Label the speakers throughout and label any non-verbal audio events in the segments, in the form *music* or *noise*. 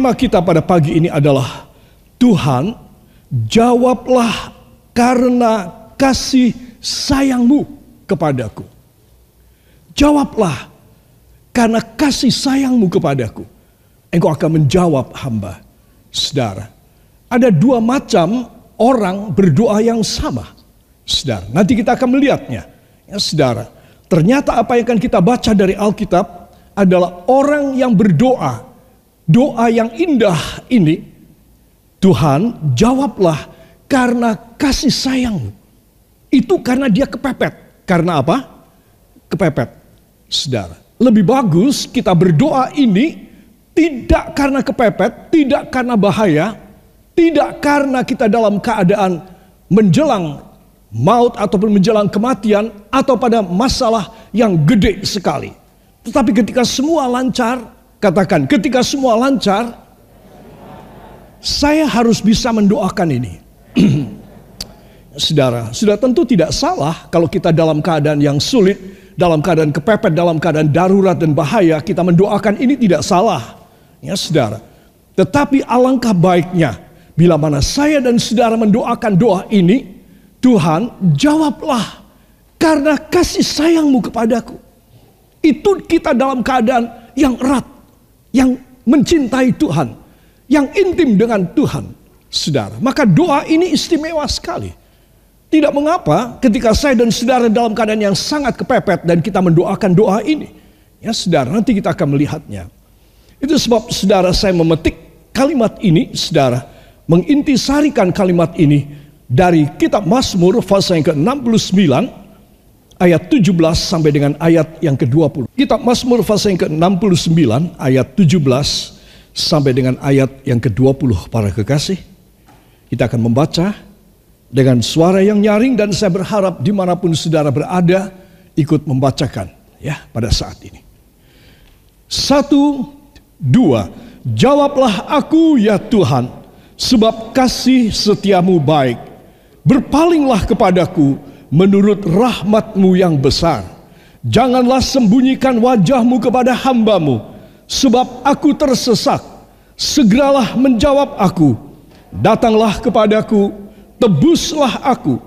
Speaker 1: Tema kita pada pagi ini adalah Tuhan, jawablah karena kasih sayangmu kepadaku. Jawablah karena kasih sayangmu kepadaku. Engkau akan menjawab hamba. Saudara, ada dua macam orang berdoa yang sama. Saudara, nanti kita akan melihatnya. Ya, saudara, ternyata apa yang akan kita baca dari Alkitab adalah orang yang berdoa doa yang indah ini, Tuhan jawablah karena kasih sayangmu. Itu karena dia kepepet. Karena apa? Kepepet. Saudara, lebih bagus kita berdoa ini tidak karena kepepet, tidak karena bahaya, tidak karena kita dalam keadaan menjelang maut ataupun menjelang kematian atau pada masalah yang gede sekali. Tetapi ketika semua lancar, Katakan, ketika semua lancar, saya harus bisa mendoakan ini. *clears throat* Saudara, sudah tentu tidak salah kalau kita dalam keadaan yang sulit, dalam keadaan kepepet, dalam keadaan darurat dan bahaya, kita mendoakan ini tidak salah. Ya saudara. Tetapi alangkah baiknya, bila mana saya dan saudara mendoakan doa ini, Tuhan jawablah karena kasih sayangmu kepadaku. Itu kita dalam keadaan yang erat yang mencintai Tuhan, yang intim dengan Tuhan, saudara. Maka doa ini istimewa sekali. Tidak mengapa ketika saya dan saudara dalam keadaan yang sangat kepepet dan kita mendoakan doa ini. Ya saudara, nanti kita akan melihatnya. Itu sebab saudara saya memetik kalimat ini, saudara. Mengintisarikan kalimat ini dari kitab Mazmur pasal yang ke-69 ayat 17 sampai dengan ayat yang ke-20. Kitab Mazmur pasal yang ke-69 ayat 17 sampai dengan ayat yang ke-20 para kekasih. Kita akan membaca dengan suara yang nyaring dan saya berharap di mana pun saudara berada ikut membacakan ya pada saat ini. Satu, dua, jawablah aku ya Tuhan, sebab kasih setiamu baik. Berpalinglah kepadaku, menurut rahmatmu yang besar. Janganlah sembunyikan wajahmu kepada hambamu, sebab aku tersesak. Segeralah menjawab aku. Datanglah kepadaku, tebuslah aku.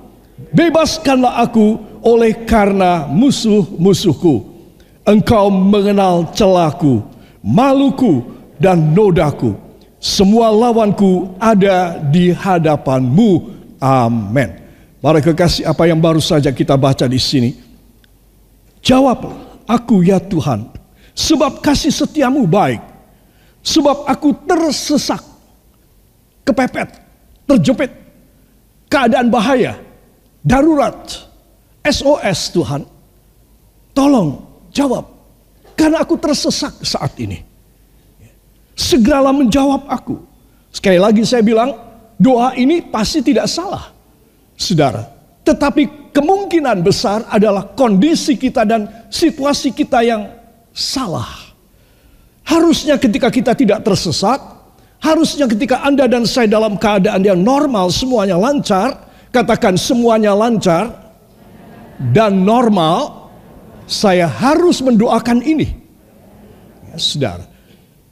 Speaker 1: Bebaskanlah aku oleh karena musuh-musuhku. Engkau mengenal celaku, maluku, dan nodaku. Semua lawanku ada di hadapanmu. Amin. Para kekasih apa yang baru saja kita baca di sini. Jawablah, aku ya Tuhan, sebab kasih setiamu baik. Sebab aku tersesak, kepepet, terjepit, keadaan bahaya, darurat, SOS Tuhan. Tolong jawab, karena aku tersesak saat ini. Segeralah menjawab aku. Sekali lagi saya bilang, doa ini pasti tidak salah saudara. Tetapi kemungkinan besar adalah kondisi kita dan situasi kita yang salah. Harusnya ketika kita tidak tersesat, harusnya ketika Anda dan saya dalam keadaan yang normal, semuanya lancar, katakan semuanya lancar dan normal, saya harus mendoakan ini. Ya, saudara.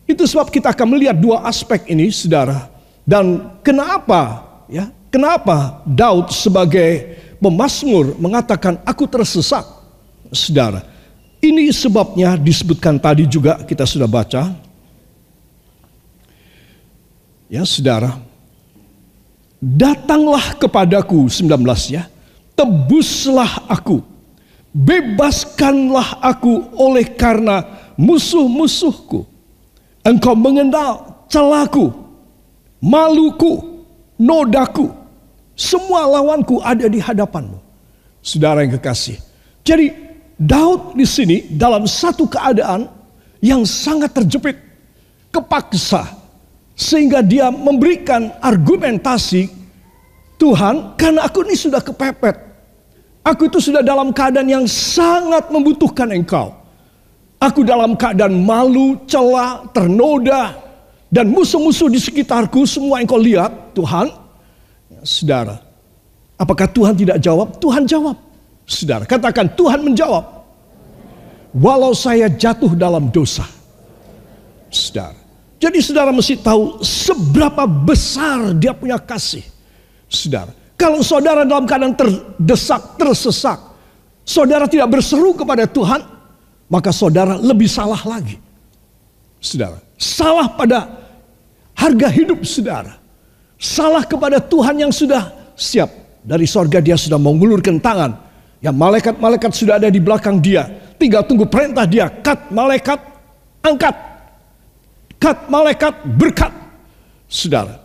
Speaker 1: Itu sebab kita akan melihat dua aspek ini, saudara. Dan kenapa ya Kenapa Daud sebagai pemazmur mengatakan aku tersesat? Saudara, ini sebabnya disebutkan tadi juga kita sudah baca. Ya, Saudara. Datanglah kepadaku 19 ya. Tebuslah aku. Bebaskanlah aku oleh karena musuh-musuhku. Engkau mengenal celaku, maluku, nodaku semua lawanku ada di hadapanmu. Saudara yang kekasih. Jadi Daud di sini dalam satu keadaan yang sangat terjepit, kepaksa, sehingga dia memberikan argumentasi Tuhan, karena aku ini sudah kepepet. Aku itu sudah dalam keadaan yang sangat membutuhkan engkau. Aku dalam keadaan malu, celah, ternoda, dan musuh-musuh di sekitarku semua engkau lihat, Tuhan. Saudara, apakah Tuhan tidak jawab? Tuhan jawab. Saudara, katakan Tuhan menjawab. Walau saya jatuh dalam dosa. Saudara, Jadi saudara mesti tahu seberapa besar dia punya kasih. Saudara, kalau saudara dalam keadaan terdesak, tersesak, saudara tidak berseru kepada Tuhan, maka saudara lebih salah lagi. Saudara, salah pada harga hidup saudara. Salah kepada Tuhan yang sudah siap. Dari sorga dia sudah mengulurkan tangan. Ya malaikat-malaikat sudah ada di belakang dia. Tinggal tunggu perintah dia. Kat malaikat, angkat berkat malaikat berkat. Saudara.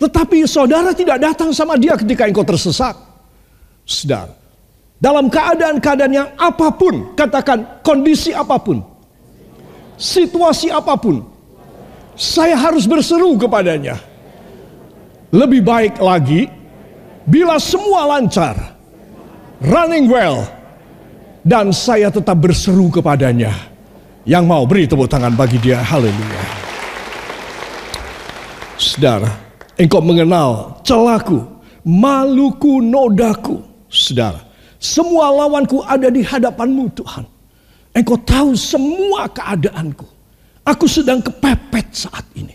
Speaker 1: Tetapi saudara tidak datang sama dia ketika engkau tersesat. Saudara. Dalam keadaan-keadaan yang apa pun, katakan kondisi apa pun, situasi apa pun, saya harus berseru kepadanya. Lebih baik lagi bila semua lancar, running well, dan saya tetap berseru kepadanya. Yang mau beri tepuk tangan bagi dia, haleluya. Saudara, engkau mengenal celaku, maluku, nodaku. Saudara, semua lawanku ada di hadapanmu Tuhan. Engkau tahu semua keadaanku. Aku sedang kepepet saat ini.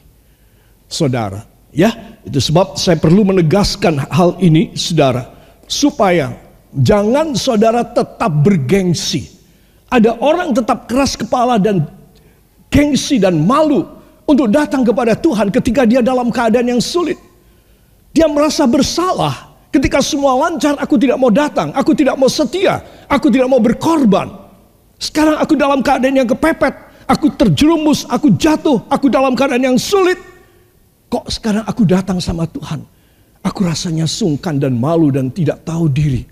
Speaker 1: Saudara, ya, itu sebab saya perlu menegaskan hal ini, saudara, supaya jangan saudara tetap bergengsi. Ada orang tetap keras kepala dan gengsi dan malu untuk datang kepada Tuhan ketika dia dalam keadaan yang sulit. Dia merasa bersalah ketika semua lancar aku tidak mau datang, aku tidak mau setia, aku tidak mau berkorban. Sekarang aku dalam keadaan yang kepepet, aku terjerumus, aku jatuh, aku dalam keadaan yang sulit. Kok sekarang aku datang sama Tuhan? Aku rasanya sungkan dan malu dan tidak tahu diri.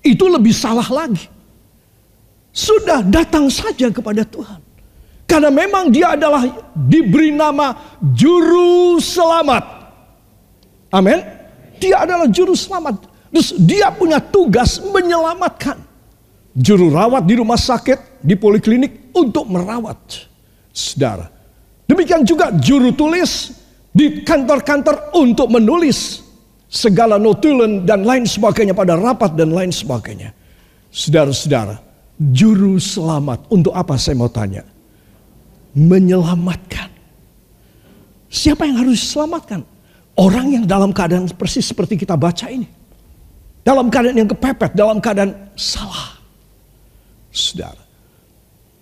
Speaker 1: Itu lebih salah lagi. Sudah datang saja kepada Tuhan. Karena memang dia adalah diberi nama juru selamat. Amin. Dia adalah juru selamat. Terus dia punya tugas menyelamatkan. Juru rawat di rumah sakit, di poliklinik untuk merawat saudara. Demikian juga juru tulis di kantor-kantor untuk menulis segala notulen dan lain sebagainya pada rapat dan lain sebagainya. Saudara-saudara, juru selamat untuk apa saya mau tanya? menyelamatkan. Siapa yang harus diselamatkan? Orang yang dalam keadaan persis seperti kita baca ini. Dalam keadaan yang kepepet, dalam keadaan salah. Saudara.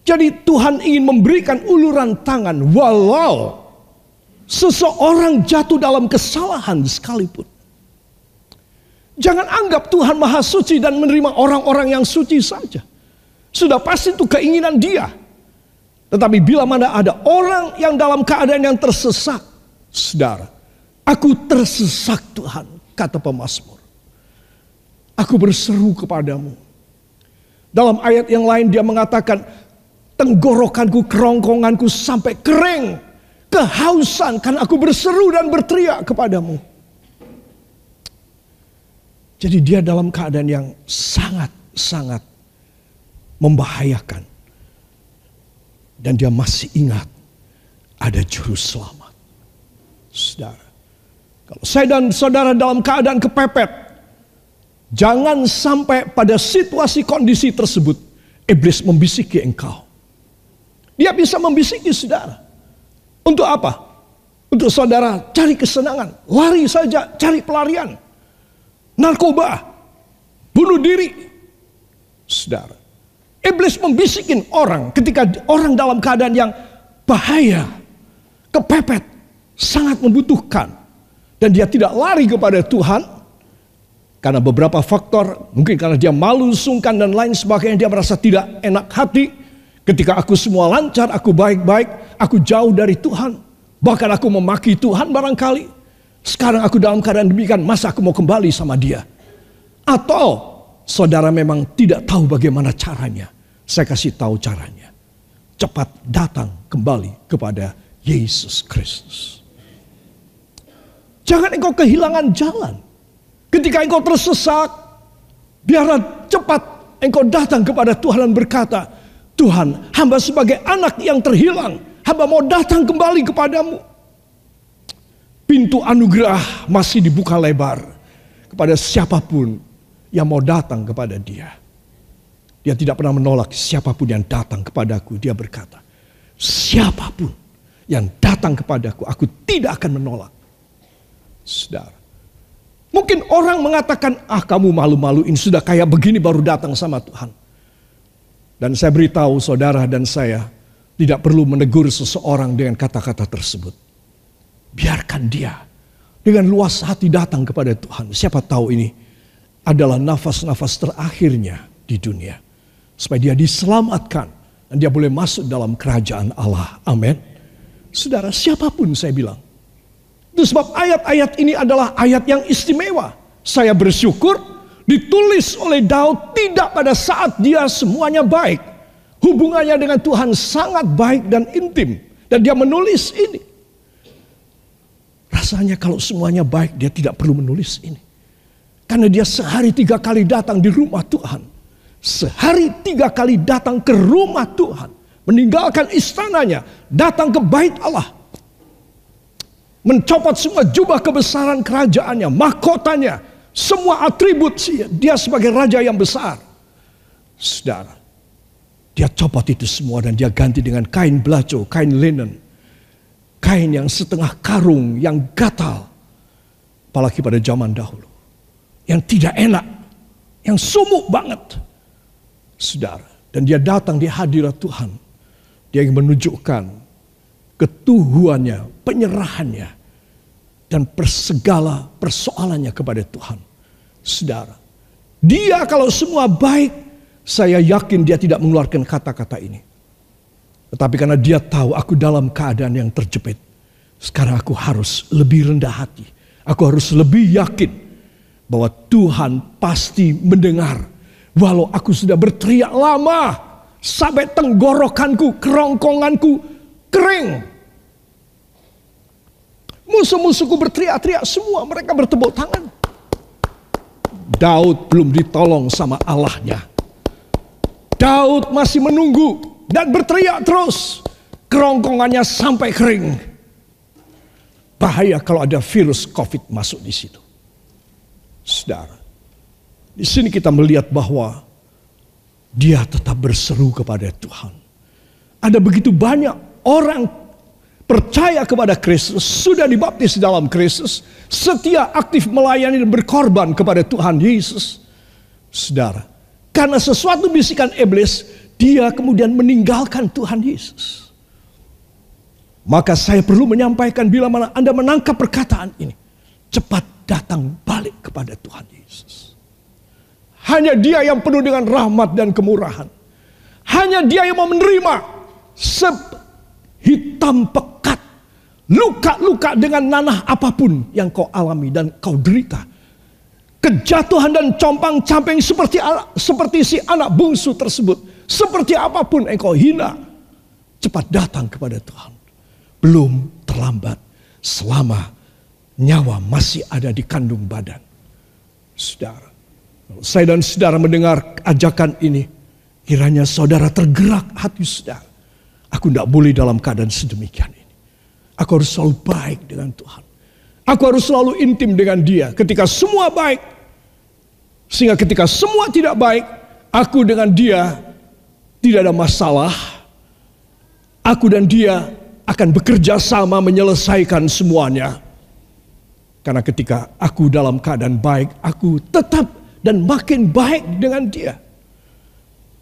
Speaker 1: Jadi Tuhan ingin memberikan uluran tangan walau seseorang jatuh dalam kesalahan sekalipun. Jangan anggap Tuhan maha suci dan menerima orang-orang yang suci saja. Sudah pasti itu keinginan dia. Tetapi bila mana ada orang yang dalam keadaan yang tersesat, saudara, aku tersesat Tuhan, kata pemazmur. Aku berseru kepadamu. Dalam ayat yang lain dia mengatakan, tenggorokanku, kerongkonganku sampai kering, kehausan kan aku berseru dan berteriak kepadamu. Jadi dia dalam keadaan yang sangat-sangat membahayakan. Dan dia masih ingat ada juru selamat. Saudara. Kalau saya dan saudara dalam keadaan kepepet. Jangan sampai pada situasi kondisi tersebut. Iblis membisiki engkau. Dia bisa membisiki saudara. Untuk apa? Untuk saudara cari kesenangan. Lari saja, cari pelarian. Narkoba. Bunuh diri. Saudara. Iblis membisikin orang ketika orang dalam keadaan yang bahaya, kepepet, sangat membutuhkan. Dan dia tidak lari kepada Tuhan. Karena beberapa faktor, mungkin karena dia malu, sungkan dan lain sebagainya. Dia merasa tidak enak hati. Ketika aku semua lancar, aku baik-baik, aku jauh dari Tuhan. Bahkan aku memaki Tuhan barangkali. Sekarang aku dalam keadaan demikian, masa aku mau kembali sama dia? Atau saudara memang tidak tahu bagaimana caranya. Saya kasih tahu caranya. Cepat datang kembali kepada Yesus Kristus. Jangan engkau kehilangan jalan. Ketika engkau tersesat, biarlah cepat engkau datang kepada Tuhan dan berkata, Tuhan, hamba sebagai anak yang terhilang, hamba mau datang kembali kepadamu. Pintu anugerah masih dibuka lebar kepada siapa pun yang mau datang kepada dia. Dia tidak pernah menolak siapa pun yang datang kepadaku. Dia berkata, siapa pun yang datang kepadaku, aku tidak akan menolak. Saudara. Mungkin orang mengatakan, ah kamu malu-maluin sudah kayak begini baru datang sama Tuhan. Dan saya beritahu saudara dan saya tidak perlu menegur seseorang dengan kata-kata tersebut. Biarkan dia dengan luas hati datang kepada Tuhan. Siapa tahu ini adalah nafas-nafas terakhirnya di dunia. Supaya dia diselamatkan dan dia boleh masuk dalam kerajaan Allah. Amin. Saudara, siapa pun saya bilang, itu sebab ayat-ayat ini adalah ayat yang istimewa. Saya bersyukur ditulis oleh Daud tidak pada saat dia semuanya baik. Hubungannya dengan Tuhan sangat baik dan intim. Dan dia menulis ini. Rasanya kalau semuanya baik dia tidak perlu menulis ini. Karena dia sehari tiga kali datang di rumah Tuhan. Sehari tiga kali datang ke rumah Tuhan. Meninggalkan istananya. Datang ke bait Allah mencopot semua jubah kebesaran kerajaannya, mahkotanya, semua atribut dia sebagai raja yang besar. Saudara, dia copot itu semua dan dia ganti dengan kain belaco, kain linen. Kain yang setengah karung, yang gatal. Apalagi pada zaman dahulu. Yang tidak enak, yang sumuk banget. Saudara, dan dia datang di hadirat Tuhan. Dia ingin menunjukkan ketuhuannya, penyerahannya, dan persegala persoalannya kepada Tuhan. Saudara, dia kalau semua baik, saya yakin dia tidak mengeluarkan kata-kata ini. Tetapi karena dia tahu aku dalam keadaan yang terjepit. Sekarang aku harus lebih rendah hati. Aku harus lebih yakin bahwa Tuhan pasti mendengar. Walau aku sudah berteriak lama sampai tenggorokanku, kerongkonganku kering. Musuh-musuhku berteriak-teriak semua, mereka bertepuk tangan. Daud belum ditolong sama Allahnya. Daud masih menunggu dan berteriak terus. Kerongkongannya sampai kering. Bahaya kalau ada virus COVID masuk di situ. Saudara, di sini kita melihat bahwa dia tetap berseru kepada Tuhan. Ada begitu banyak orang percaya kepada Kristus, sudah dibaptis dalam Kristus, setia aktif melayani dan berkorban kepada Tuhan Yesus. Saudara, karena sesuatu bisikan iblis, dia kemudian meninggalkan Tuhan Yesus. Maka saya perlu menyampaikan bila mana Anda menangkap perkataan ini, cepat datang balik kepada Tuhan Yesus. Hanya dia yang penuh dengan rahmat dan kemurahan. Hanya dia yang mau menerima hitam pekat, luka-luka dengan nanah apa pun yang kau alami dan kau derita. Kejatuhan dan compang camping seperti seperti si anak bungsu tersebut, seperti apa pun engkau hina, cepat datang kepada Tuhan. Belum terlambat selama nyawa masih ada di kandung badan. Saudara, saya dan saudara mendengar ajakan ini, kiranya saudara tergerak hati saudara Aku tidak boleh dalam keadaan sedemikian ini. Aku harus selalu baik dengan Tuhan. Aku harus selalu intim dengan dia ketika semua baik. Sehingga ketika semua tidak baik, aku dengan dia tidak ada masalah. Aku dan dia akan bekerja sama menyelesaikan semuanya. Karena ketika aku dalam keadaan baik, aku tetap dan makin baik dengan dia.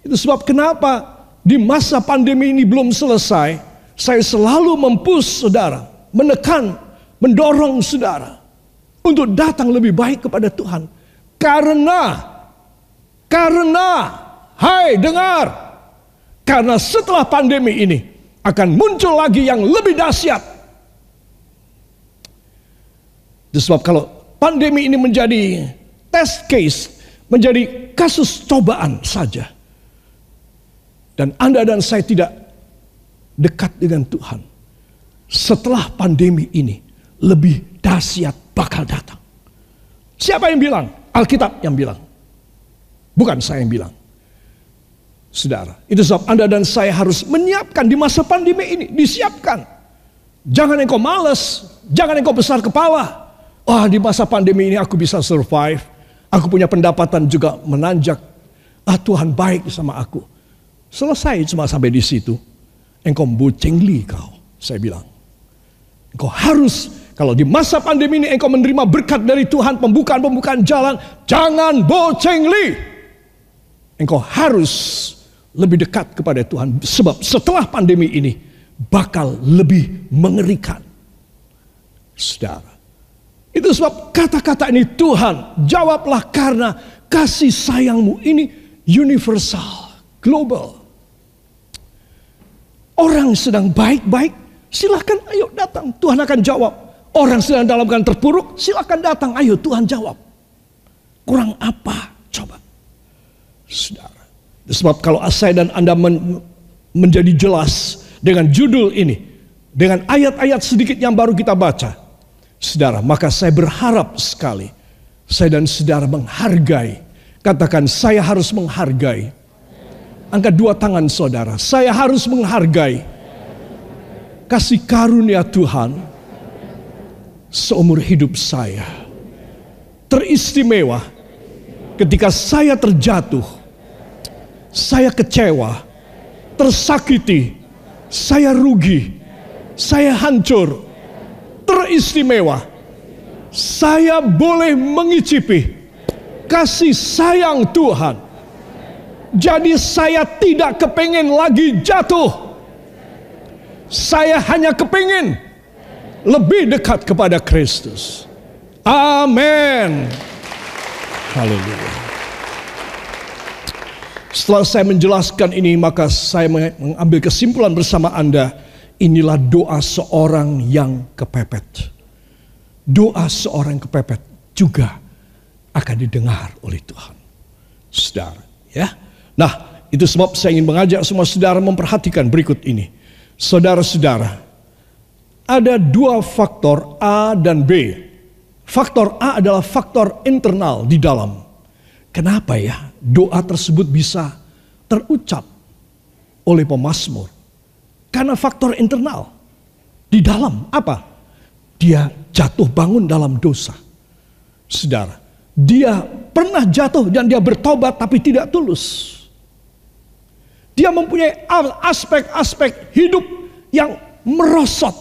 Speaker 1: Itu sebab kenapa di masa pandemi ini belum selesai, saya selalu mempus saudara, menekan, mendorong saudara untuk datang lebih baik kepada Tuhan. Karena, karena, hai dengar, karena setelah pandemi ini akan muncul lagi yang lebih dahsyat. Sebab kalau pandemi ini menjadi test case, menjadi kasus cobaan saja dan Anda dan saya tidak dekat dengan Tuhan. Setelah pandemi ini lebih dahsyat bakal datang. Siapa yang bilang? Alkitab yang bilang. Bukan saya yang bilang. Saudara, itu sebab Anda dan saya harus menyiapkan di masa pandemi ini, disiapkan. Jangan engkau malas, jangan engkau besar kepala. Wah, di masa pandemi ini aku bisa survive. Aku punya pendapatan juga menanjak. Ah, Tuhan baik sama aku. Selesai cuma sampai di situ. Engkau li kau, saya bilang. Engkau harus kalau di masa pandemi ini engkau menerima berkat dari Tuhan, pembukaan-pembukaan jalan, jangan bocengli. Engkau harus lebih dekat kepada Tuhan. Sebab setelah pandemi ini bakal lebih mengerikan. Saudara. Itu sebab kata-kata ini Tuhan jawablah karena kasih sayangmu ini universal, global. Orang sedang baik-baik, silahkan ayo datang. Tuhan akan jawab. Orang sedang dalam keadaan terpuruk, silahkan datang. Ayo Tuhan jawab. Kurang apa? Coba. Saudara. Sebab kalau saya dan Anda men menjadi jelas dengan judul ini. Dengan ayat-ayat sedikit yang baru kita baca. Saudara, maka saya berharap sekali saya dan saudara menghargai. Katakan saya harus menghargai. Angkat dua tangan saudara, saya harus menghargai kasih karunia Tuhan seumur hidup saya. Teristimewa ketika saya terjatuh, saya kecewa, tersakiti, saya rugi, saya hancur, teristimewa. Saya boleh mengicipi kasih sayang Tuhan. Jadi saya tidak kepingin lagi jatuh. Saya hanya kepingin lebih dekat kepada Kristus. Amin. Haleluya. Setelah saya menjelaskan ini, maka saya mengambil kesimpulan bersama Anda Inilah doa seorang yang kepepet. Doa seorang yang kepepet juga akan didengar oleh Tuhan. Saudara, ya. Nah, itu sebab saya ingin mengajak semua saudara memperhatikan berikut ini. Saudara-saudara, ada dua faktor A dan B. Faktor A adalah faktor internal di dalam. Kenapa ya doa tersebut bisa terucap oleh pemazmur? Karena faktor internal. Di dalam apa? Dia jatuh bangun dalam dosa. Saudara, dia pernah jatuh dan dia bertobat tapi tidak tulus. Dia mempunyai aspek-aspek hidup yang merosot.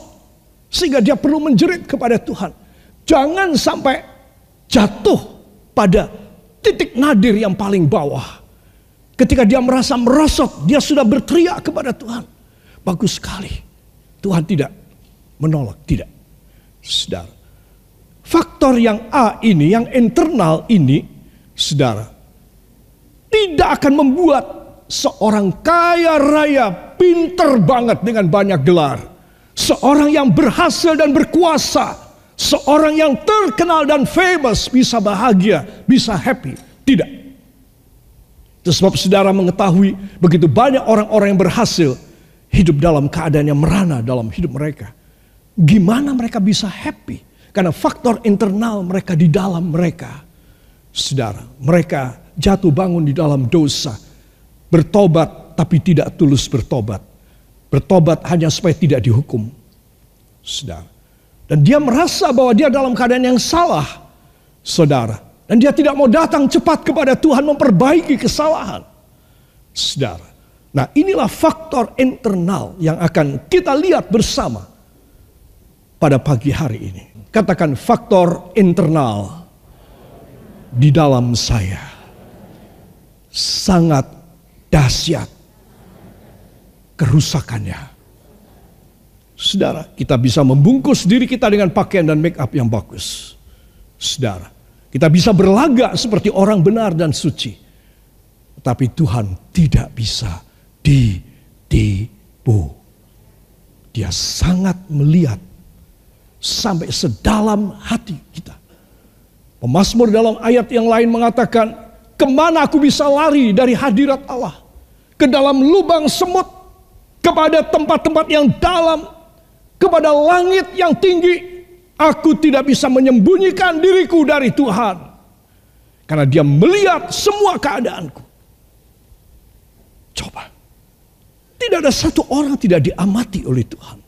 Speaker 1: Sehingga dia perlu menjerit kepada Tuhan. Jangan sampai jatuh pada titik nadir yang paling bawah. Ketika dia merasa merosot, dia sudah berteriak kepada Tuhan. Bagus sekali. Tuhan tidak menolak, tidak. Saudara. Faktor yang A ini, yang internal ini, saudara, tidak akan membuat seorang kaya raya, pinter banget dengan banyak gelar. Seorang yang berhasil dan berkuasa, seorang yang terkenal dan famous bisa bahagia, bisa happy. Tidak. Itu sebab saudara mengetahui begitu banyak orang-orang yang berhasil hidup dalam keadaan yang merana dalam hidup mereka. Gimana mereka bisa happy? Karena faktor internal mereka di dalam mereka. Saudara, mereka jatuh bangun di dalam dosa. Bertobat tapi tidak tulus bertobat. Bertobat hanya supaya tidak dihukum. Saudara. Dan dia merasa bahwa dia dalam keadaan yang salah. Saudara. Dan dia tidak mau datang cepat kepada Tuhan memperbaiki kesalahan. Saudara. Nah inilah faktor internal yang akan kita lihat bersama pada pagi hari ini. Katakan faktor internal di dalam saya sangat dahsyat kerusakannya. Saudara, kita bisa membungkus diri kita dengan pakaian dan make up yang bagus. Saudara, kita bisa berlagak seperti orang benar dan suci. Tapi Tuhan tidak bisa ditipu. Dia sangat melihat sampai sedalam hati kita. Pemasmur dalam ayat yang lain mengatakan, ke mana aku bisa lari dari hadirat Allah? Ke dalam lubang semut, kepada tempat-tempat yang dalam, kepada langit yang tinggi. Aku tidak bisa menyembunyikan diriku dari Tuhan. Karena dia melihat semua keadaanku. Coba. Tidak ada satu orang tidak diamati oleh Tuhan.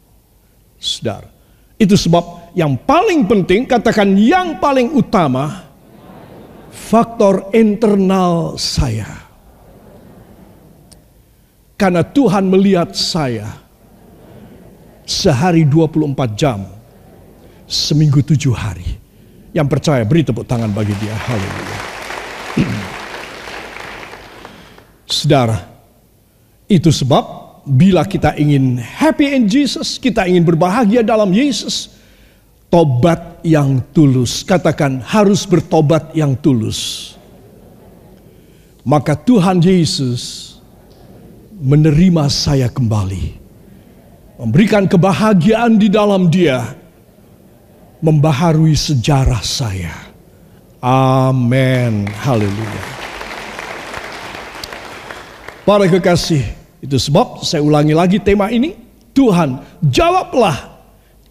Speaker 1: Saudara, itu sebab yang paling penting, katakan yang paling utama, faktor internal saya. Karena Tuhan melihat saya sehari 24 jam, seminggu tujuh hari. Yang percaya beri tepuk tangan bagi dia. Haleluya. *clears throat* Saudara, itu sebab bila kita ingin happy in Jesus, kita ingin berbahagia dalam Yesus, tobat yang tulus. Katakan harus bertobat yang tulus. Maka Tuhan Yesus menerima saya kembali. Memberikan kebahagiaan di dalam dia. Membaharui sejarah saya. Amin. Haleluya. Para kekasih, itu sebab saya ulangi lagi tema ini. Tuhan, jawablah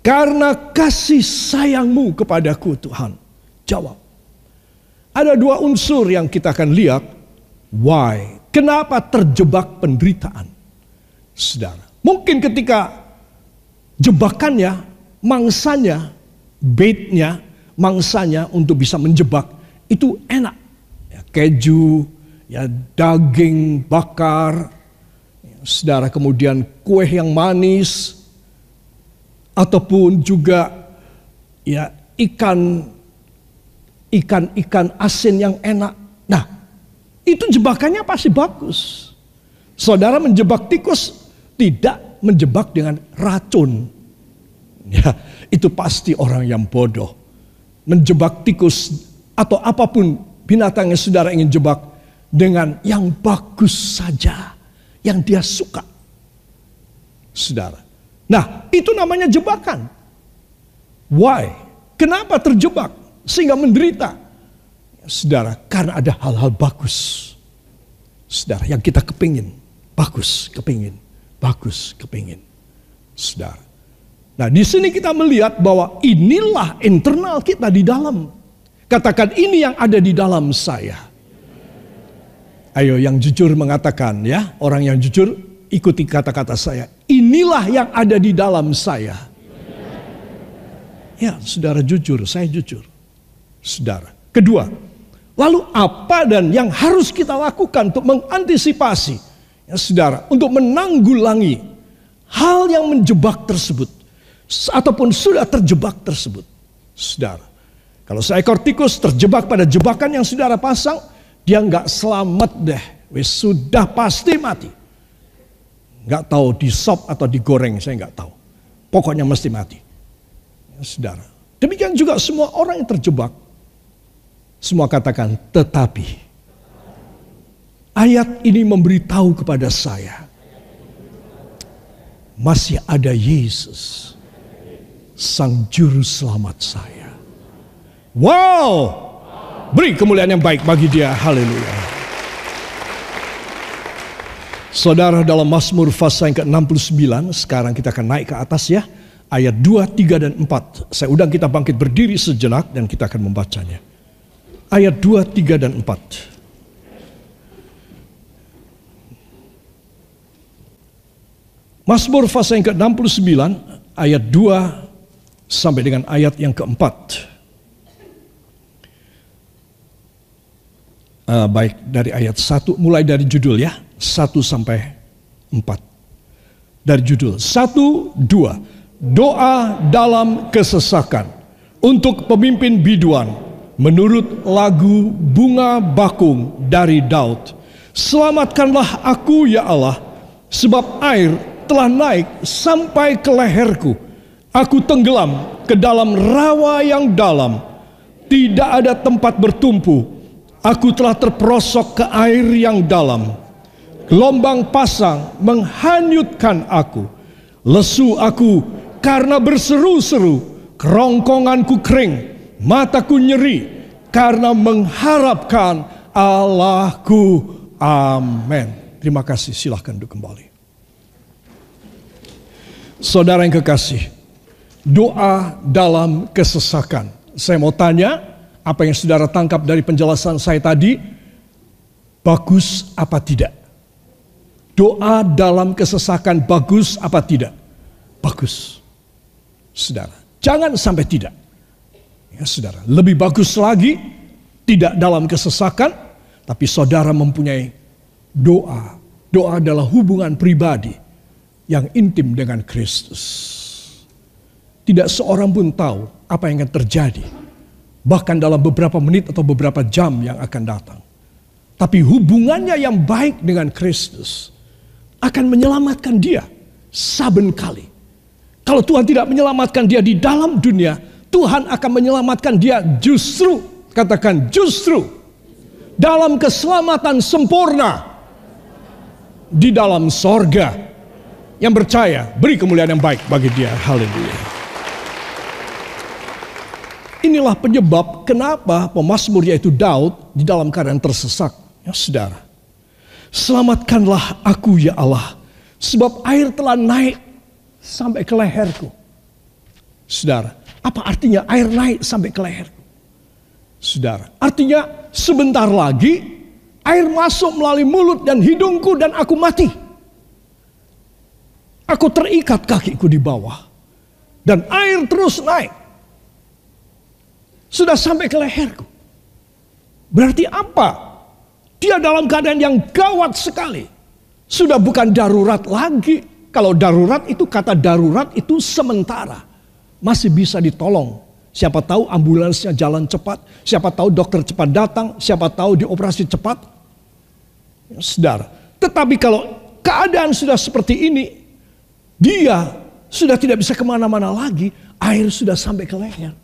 Speaker 1: karena kasih sayangmu kepadaku Tuhan. Jawab. Ada dua unsur yang kita akan lihat. Why? Kenapa terjebak penderitaan? Saudara, mungkin ketika jebakannya, mangsanya, baitnya, mangsanya untuk bisa menjebak itu enak. Ya, keju, ya daging bakar, ya, saudara kemudian kue yang manis, ataupun juga ya ikan ikan ikan asin yang enak. Nah, itu jebakannya pasti bagus. Saudara menjebak tikus tidak menjebak dengan racun. Ya, itu pasti orang yang bodoh. Menjebak tikus atau apa pun binatang yang saudara ingin jebak dengan yang bagus saja, yang dia suka. Saudara. Nah, itu namanya jebakan. Why? Kenapa terjebak sehingga menderita? Saudara, karena ada hal-hal bagus. Saudara, yang kita kepingin. Bagus, kepingin. Bagus, kepingin. Saudara. Nah, di sini kita melihat bahwa inilah internal kita di dalam. Katakan ini yang ada di dalam saya. Ayo yang jujur mengatakan ya, orang yang jujur ikuti kata-kata saya. Inilah yang ada di dalam saya. Ya, saudara jujur, saya jujur. Saudara. Kedua, Lalu apa dan yang harus kita lakukan untuk mengantisipasi, ya saudara, untuk menanggulangi hal yang menjebak tersebut, ataupun sudah terjebak tersebut, saudara. Kalau seekor tikus terjebak pada jebakan yang saudara pasang, dia nggak selamat deh, wes sudah pasti mati. Nggak tahu di sop atau digoreng, saya nggak tahu. Pokoknya mesti mati, ya, saudara. Demikian juga semua orang yang terjebak semua katakan tetapi. Ayat ini memberitahu kepada saya. Masih ada Yesus. Sang juru selamat saya. Wow. Beri kemuliaan yang baik bagi dia. Haleluya. Saudara dalam Mazmur pasal yang ke-69. Sekarang kita akan naik ke atas ya. Ayat 2, 3, dan 4. Saya undang kita bangkit berdiri sejenak dan kita akan membacanya ayat 2, 3 dan 4. Mazmur pasal yang ke-69 ayat 2 sampai dengan ayat yang keempat. Uh, baik dari ayat 1 mulai dari judul ya 1 sampai 4. Dari judul 1 2 doa dalam kesesakan untuk pemimpin biduan menurut lagu bunga bakung dari Daud. Selamatkanlah aku ya Allah, sebab air telah naik sampai ke leherku. Aku tenggelam ke dalam rawa yang dalam. Tidak ada tempat bertumpu. Aku telah terperosok ke air yang dalam. Gelombang pasang menghanyutkan aku. Lesu aku karena berseru-seru. Kerongkonganku kering mataku nyeri karena mengharapkan Allahku. Amin. Terima kasih. Silahkan duduk kembali. Saudara yang kekasih, doa dalam kesesakan. Saya mau tanya, apa yang saudara tangkap dari penjelasan saya tadi, bagus apa tidak? Doa dalam kesesakan bagus apa tidak? Bagus. Saudara, jangan sampai tidak. Ya saudara, lebih bagus lagi tidak dalam kesesakan, tapi saudara mempunyai doa. Doa adalah hubungan pribadi yang intim dengan Kristus. tidak seorang pun tahu apa yang akan terjadi. Bahkan dalam beberapa menit atau beberapa jam yang akan datang. Tapi hubungannya yang baik dengan Kristus akan menyelamatkan dia saben kali. Kalau Tuhan tidak menyelamatkan dia di dalam dunia, Tuhan akan menyelamatkan dia justru, katakan justru, dalam keselamatan sempurna di dalam sorga. Yang percaya, beri kemuliaan yang baik bagi dia. Haleluya. Inilah penyebab kenapa pemazmur yaitu Daud di dalam keadaan tersesak. Ya saudara. Selamatkanlah aku ya Allah. Sebab air telah naik sampai ke leherku. Saudara, apa artinya air naik sampai ke leherku? Saudara, artinya sebentar lagi air masuk melalui mulut dan hidungku dan aku mati. Aku terikat kakiku di bawah. Dan air terus naik. Sudah sampai ke leherku. Berarti apa? Dia dalam keadaan yang gawat sekali. Sudah bukan darurat lagi. Kalau darurat itu kata darurat itu sementara. Masih bisa ditolong. Siapa tahu ambulansnya jalan cepat. Siapa tahu dokter cepat datang. Siapa tahu dioperasi cepat. Saudara. Tetapi kalau keadaan sudah seperti ini. Dia sudah tidak bisa ke mana-mana lagi. Air sudah sampai ke leher.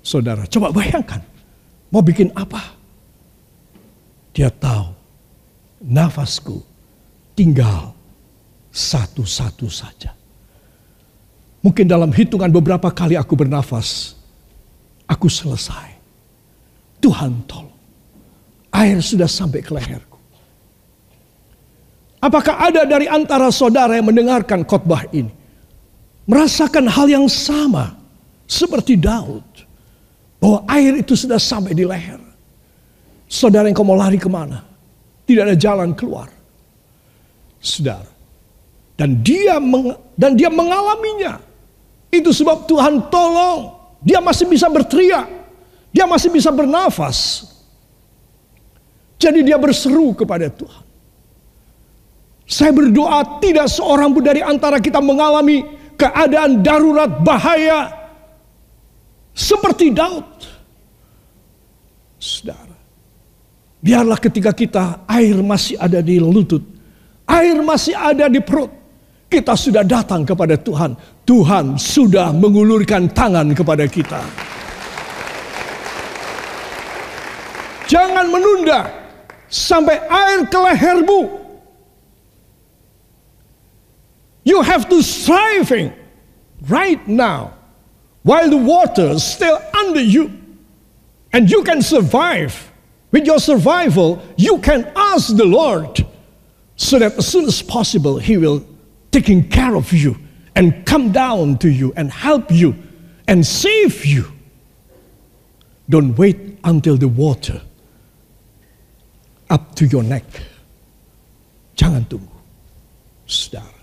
Speaker 1: Saudara, coba bayangkan. Mau bikin apa? Dia tahu nafasku tinggal satu-satu saja. Mungkin dalam hitungan beberapa kali aku bernafas, aku selesai. Tuhan tolong. Air sudah sampai ke leherku. Apakah ada dari antara saudara yang mendengarkan khotbah ini? Merasakan hal yang sama seperti Daud. Bahwa air itu sudah sampai di leher. Saudara yang kau mau lari ke mana? Tidak ada jalan keluar. Saudara. Dan dia dan dia mengalaminya. Itu sebab Tuhan tolong. Dia masih bisa berteriak. Dia masih bisa bernafas. Jadi dia berseru kepada Tuhan. Saya berdoa tidak seorang pun dari antara kita mengalami keadaan darurat bahaya seperti Daud. Saudara, biarlah ketika kita air masih ada di lutut, air masih ada di perut, kita sudah datang kepada Tuhan. Tuhan sudah mengulurkan tangan kepada kita. Jangan menunda sampai air ke lehermu You have to striving right now while the water is still under you. And you can survive. With your survival, you can ask the Lord so that as soon as possible, He will taking care of you and come down to you and help you and save you. Don't wait until the water up to your neck. Jangan tunggu. Saudara.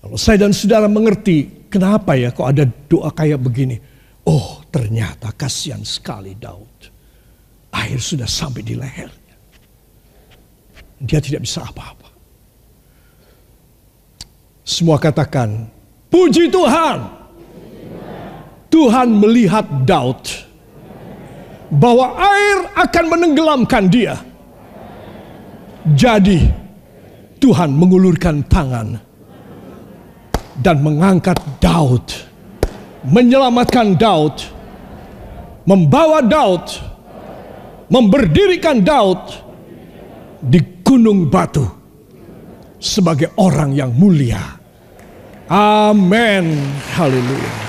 Speaker 1: Kalau saya dan saudara mengerti kenapa ya kok ada doa kayak begini. Oh ternyata kasihan sekali Daud. Air sudah sampai di lehernya. Dia tidak bisa apa-apa. Semua katakan, puji Tuhan. Tuhan melihat Daud. Bahwa air akan menenggelamkan dia. Jadi Tuhan mengulurkan tangan dan mengangkat Daud, menyelamatkan Daud, membawa Daud, memberdirikan Daud di gunung batu sebagai orang yang mulia. Amin. Haleluya.